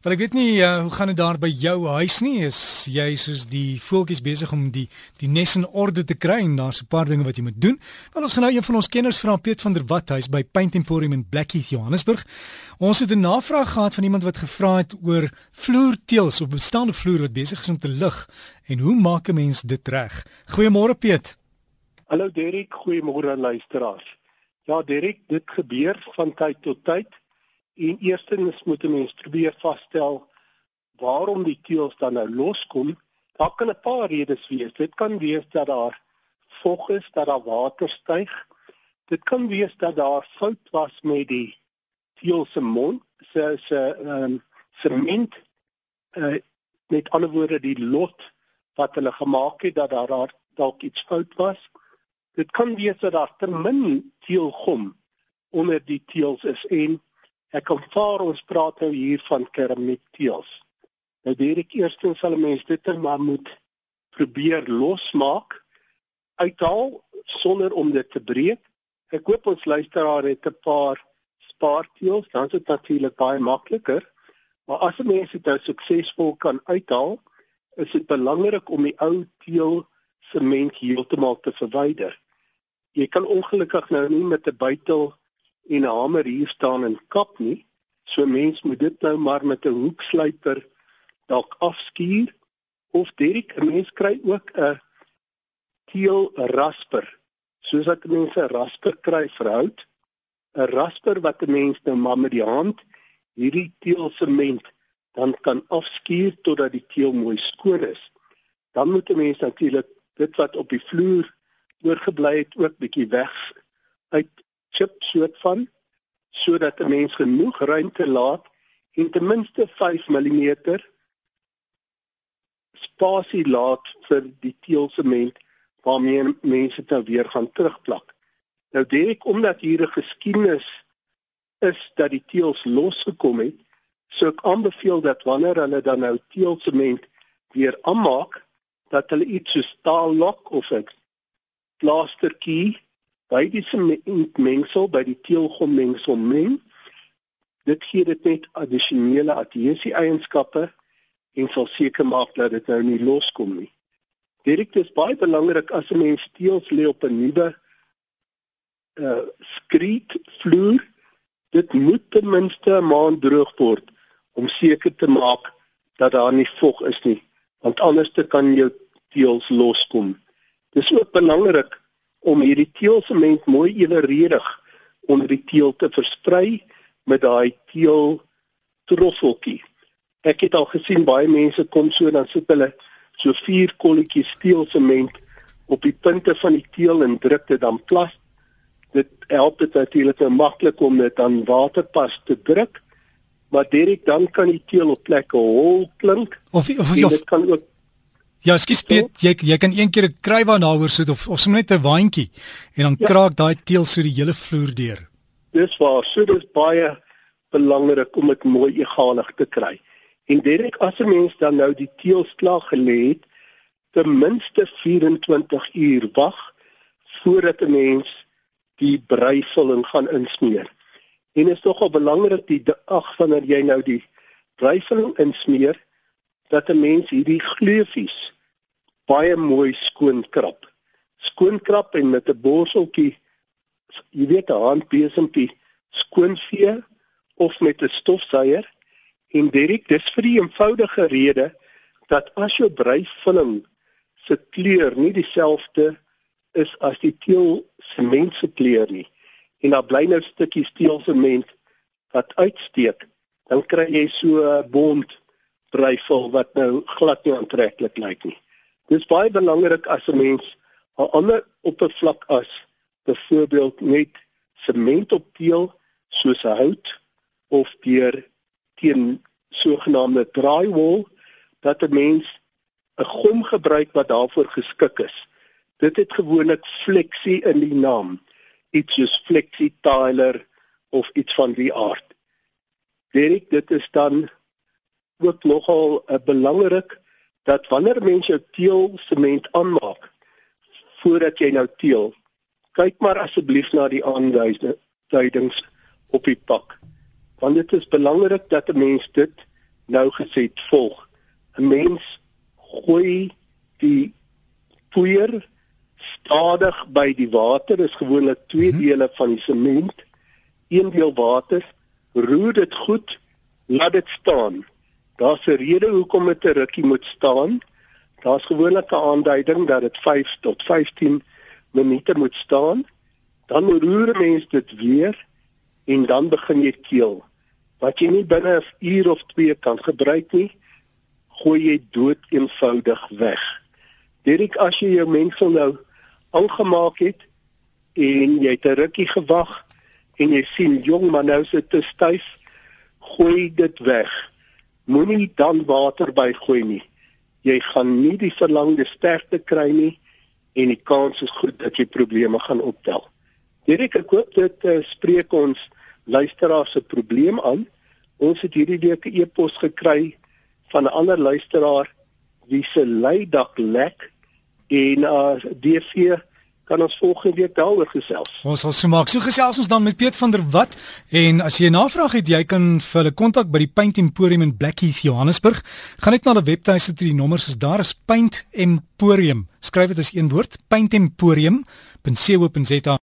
Maar ek weet nie uh, hoe gaan dit daar by jou huis nie. Is jy soos die voeltjies besig om die die nes in orde te kry en daar's 'n paar dinge wat jy moet doen. Wel ons gaan nou een van ons kenners vra Piet van der Walt huis by Paint Emporium in Blackheath Johannesburg. Ons het 'n navraag gehad van iemand wat gevra het oor vloerteels of bestaande vloer wat besig is om te lig en hoe maak 'n mens dit reg? Goeiemôre Piet. Hallo Derek, goeiemôre luisteraars. Ja Derek, dit gebeur van tyd tot tyd En eerstens moet 'n mens probeer vasstel waarom die teels dan nou loskom. Daar kan 'n paar redes wees. Dit kan wees dat daar vog is, dat daar water styg. Dit kan wees dat daar fout was met die teel se mond, se se um, sement. Uh, met ander woorde die lot wat hulle gemaak het dat daar dalk iets fout was. Dit kan wees dat daar te min teelgom onder die teels is en Ek kom voor ons praat nou hier van keramiekteels. Nou direk eerstens sal mense dit maar moet probeer losmaak uithaal sonder om dit te breek. Ek hoop ons luisteraar het 'n paar spaarteels, dan is dit natuurlik baie makliker. Maar as 'n mens dit nou suksesvol kan uithaal, is dit belangrik om die ou teel sement heeltemal te verwyder. Jy kan ongelukkig nou nie met 'n buitel en 'n hamer hier staan en kap nie. So mens moet dit nou maar met 'n hoekslyper dalk afskuur of Derek, mens kry ook 'n teel rasper. Soos wat mense rasper kry vir hout, 'n rasper wat 'n mens nou maar met die hand hierdie teel sement dan kan afskuur totdat die teel mooi skoon is. Dan moet 'n mens natuurlik dit wat op die vloer oorgebly het ook bietjie weg uit chip soort van sodat 'n mens genoeg ruimte laat en ten minste 5 mm spasie laat vir die teelsement waarmee mense dit nou weer gaan terugplak. Nou direk omdat hier 'n geskiedenis is dat die teels losgekom het, sou ek aanbeveel dat wanneer hulle dan nou teelsement weer aanmaak, dat hulle iets so staal lok of 'n plastertjie by die sementmengsel by die teelgom mengsel meng. Dit gee dit net addisionele adhesie eienskappe en sal seker maak dat dit nou nie loskom nie. Dit is baie belangrik as 'n mens teels lê op 'n nuwe uh skreet vloer. Dit moet ten minste 'n maand droog word om seker te maak dat daar nie vog is nie, want anders kan jou teels loskom. Dis ook belangrik om hierdie teelsement mooi eweredig onder die teel te versprei met daai teel troffeltjie. Ek het al gesien baie mense kom so dan sit hulle so vier kolletjies teelsement op die punte van die teel en druk dit dan plas. Dit help dit natuurlik nou maklik om dit dan waterpas te druk. Maar direk dan kan die teel op plekke hol klink. Of of, of dit kan ook Ja, skus Piet, jy jy kan een keer 'n krywa daaroor sit of of sommer net 'n waantjie en dan ja. kraak daai teel so die hele vloer deur. Dis waar, so dis baie belangrik om dit mooi egalig te kry. En direk as 'n mens dan nou die teel klaar gelê het, ten minste 24 uur wag voordat 'n mens die breivulling gaan insmeer. En is tog al belangrik die dag wanneer jy nou die breivulling insmeer, dat 'n mens hierdie gleufies baie mooi skoon krap. Skoon krap en met 'n borseltjie, jy weet 'n handbesempie skoon vee of met 'n stofsuier. En Derek, dis vir die eenvoudige rede dat as jou breivulling se kleur nie dieselfde is as die teel sement se kleur nie en daar bly nou stukkies teel sement wat uitsteek, dan kry jy so 'n bond dryfvol wat nou glad nie aantreklik lyk nie. Dit is baie belangrik as 'n mens 'n ander oppervlak as byvoorbeeld net sement opteel soos hout of deur teen sogenaamde drywall dat 'n mens 'n gom gebruik wat daarvoor geskik is. Dit het gewoonlik fleksie in die naam. Iets soos flexi tiler of iets van die aard. Dit dit is dan ook nogal uh, belangrik dat wanneer mense jou teel sement aanmaak voordat jy nou teel kyk maar asseblief na die aanwysings op die pak. Want dit is belangrik dat 'n mens dit nou gesê volg. 'n mens gooi die poeier stadig by die water is gewoonlik twee mhm. dele van die sement. Een deel water roer dit goed laat dit staan daar's 'n rede hoekom dit 'n rukkie moet staan. Daar's gewoonlik 'n aanduiding dat dit 5 tot 15 minute moet staan. Dan roer mens dit weer en dan begin jy keel. Wat jy nie binne 'n uur of 2 kan gebruik nie gooi jy dood eenvoudig weg. Dirk as jy jou mengsel nou aangemaak het en jy het 'n rukkie gewag en jy sien jong maar nou is dit te styf gooi dit weg moenie dan water bygooi nie. Jy gaan nie die verlangde sterkte kry nie en die kans is goed dat jy probleme gaan optel. Dirk ek hoop dit uh, spreek ons luisteraars se probleem aan. Ons het hierdie week 'n e-pos gekry van 'n ander luisteraar wie se leidak lek en uh DV kan ons volgende week daaroor gesels. Ons sal so maak. So gesels ons dan met Piet van der Walt en as jy 'n navraag het, jy kan vir hulle kontak by die Paint Emporium in Blackheath, Johannesburg. Gaan net na hulle webtuiste toe, die nommers is daar is Paint Emporium. Skryf dit as een woord, Paint Emporium.co.za